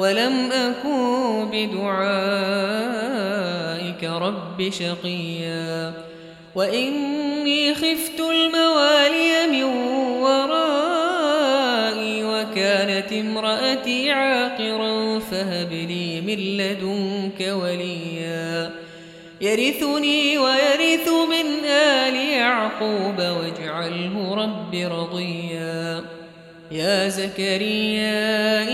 ولم أكن بدعائك رب شقيا. وإني خفت الموالي من ورائي وكانت امرأتي عاقرا فهب لي من لدنك وليا. يرثني ويرث من آل يعقوب واجعله رب رضيا. يا زكريا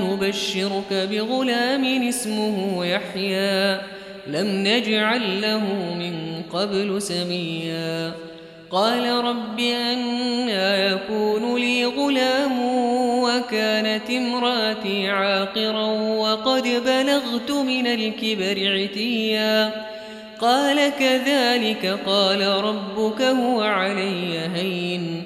نبشرك بغلام اسمه يحيى. لم نجعل له من قبل سميا. قال رب أنا يكون لي غلام وكانت امرأتي عاقرا وقد بلغت من الكبر عتيا. قال كذلك قال ربك هو علي هين.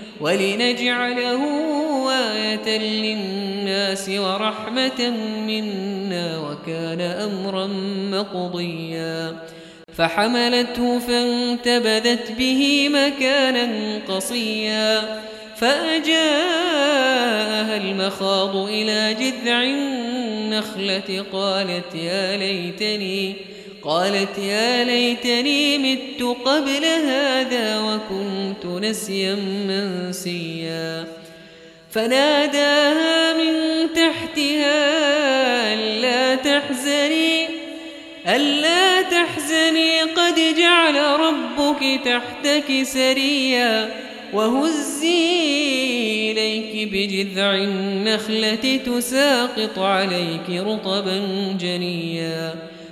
ولنجعله آية للناس ورحمة منا وكان أمرا مقضيا. فحملته فانتبذت به مكانا قصيا. فأجاءها المخاض إلى جذع النخلة قالت يا ليتني قالت يا ليتني مت قبل هذا وكنت نسيا منسيا. فناداها من تحتها ألا تحزني ألا تحزني قد جعل ربك تحتك سريا. وهزي إليك بجذع النخلة تساقط عليك رطبا جنيا.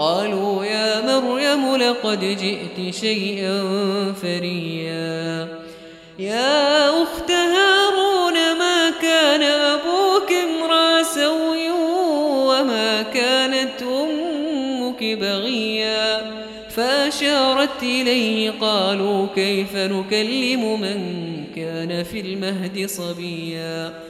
قالوا يا مريم لقد جئت شيئا فريا. يا أخت هارون ما كان أبوك امرأ سوي وما كانت أمك بغيا؟ فأشار أشارت إليه قالوا كيف نكلم من كان في المهد صبيا؟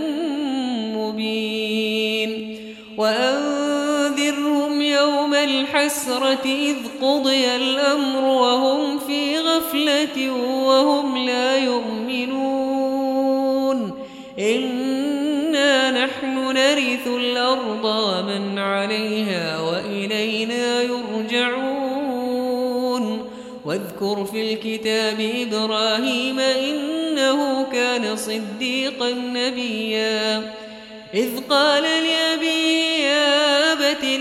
الحسرة إذ قضي الأمر وهم في غفلة وهم لا يؤمنون. إنا نحن نرث الأرض ومن عليها وإلينا يرجعون. واذكر في الكتاب إبراهيم إنه كان صديقا نبيا. إذ قال لأبي يا أبت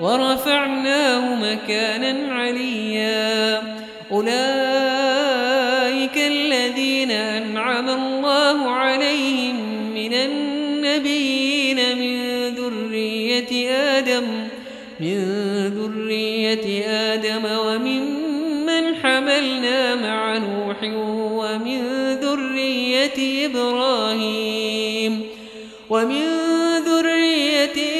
ورفعناه مكانا عليا. أولئك الذين أنعم الله عليهم من النبيين من ذرية آدم من ذرية آدم وممن حملنا مع نوح ومن ذرية إبراهيم ومن ذرية إبراهيم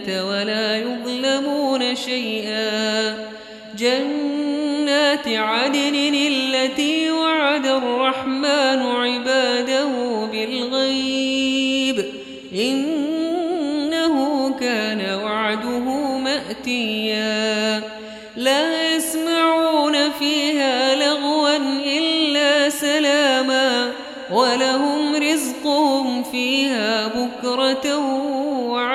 ولا يظلمون شيئا. جنات عدن التي وعد الرحمن عباده بالغيب. إنه كان وعده مأتيا. لا يسمعون فيها لغوا إلا سلاما. ولهم رزقهم فيها بكرة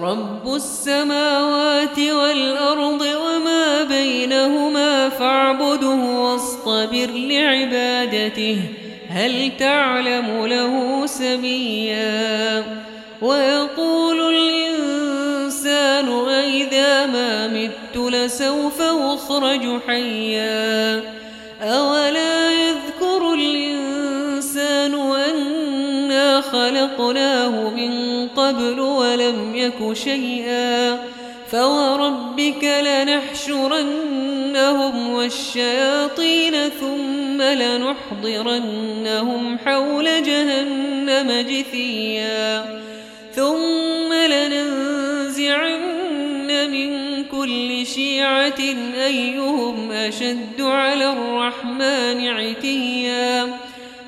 رب السماوات والأرض وما بينهما فاعبده واصطبر لعبادته هل تعلم له سميا ويقول الإنسان أئذا ما مت لسوف أخرج حيا أولا خلقناه من قبل ولم يك شيئا فوربك لنحشرنهم والشياطين ثم لنحضرنهم حول جهنم جثيا ثم لننزعن من كل شيعة أيهم أشد على الرحمن عتيا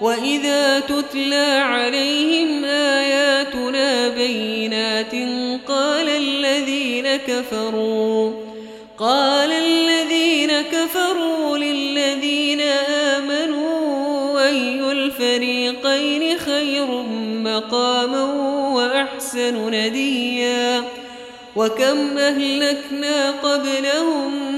وإذا تتلى عليهم آياتنا بينات قال الذين كفروا قال الذين كفروا للذين آمنوا أي الفريقين خير مقاما وأحسن نديا وكم أهلكنا قبلهم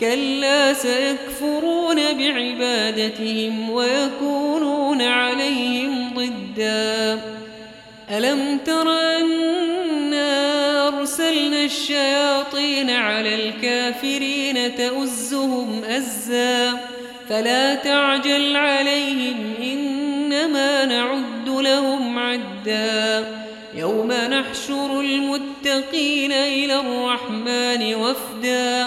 كلا سيكفرون بعبادتهم ويكونون عليهم ضدا. ألم تر أنا أرسلنا الشياطين على الكافرين تؤزهم أزا؟ فلا تعجل عليهم إنما نعد لهم عدا. يوم نحشر المتقين إلى الرحمن وفدا.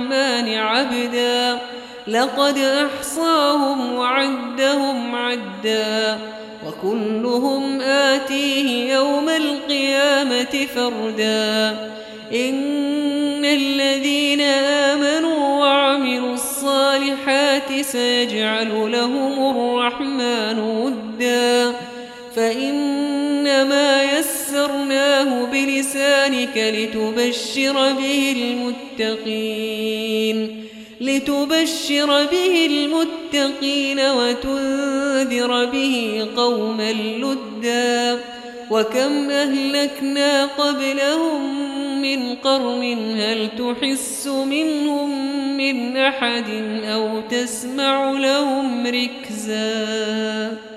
الرحمن عبدا. لقد أحصاهم وعدهم عدا. وكلهم آتيه يوم القيامة فردا. إن الذين آمنوا وعملوا الصالحات سيجعل لهم الرحمن ودا. فإنما يسرناه بلسانك لتبشر به المتقين لتبشر به المتقين وتنذر به قوما لدا وكم أهلكنا قبلهم من قرن هل تحس منهم من أحد أو تسمع لهم ركزاً؟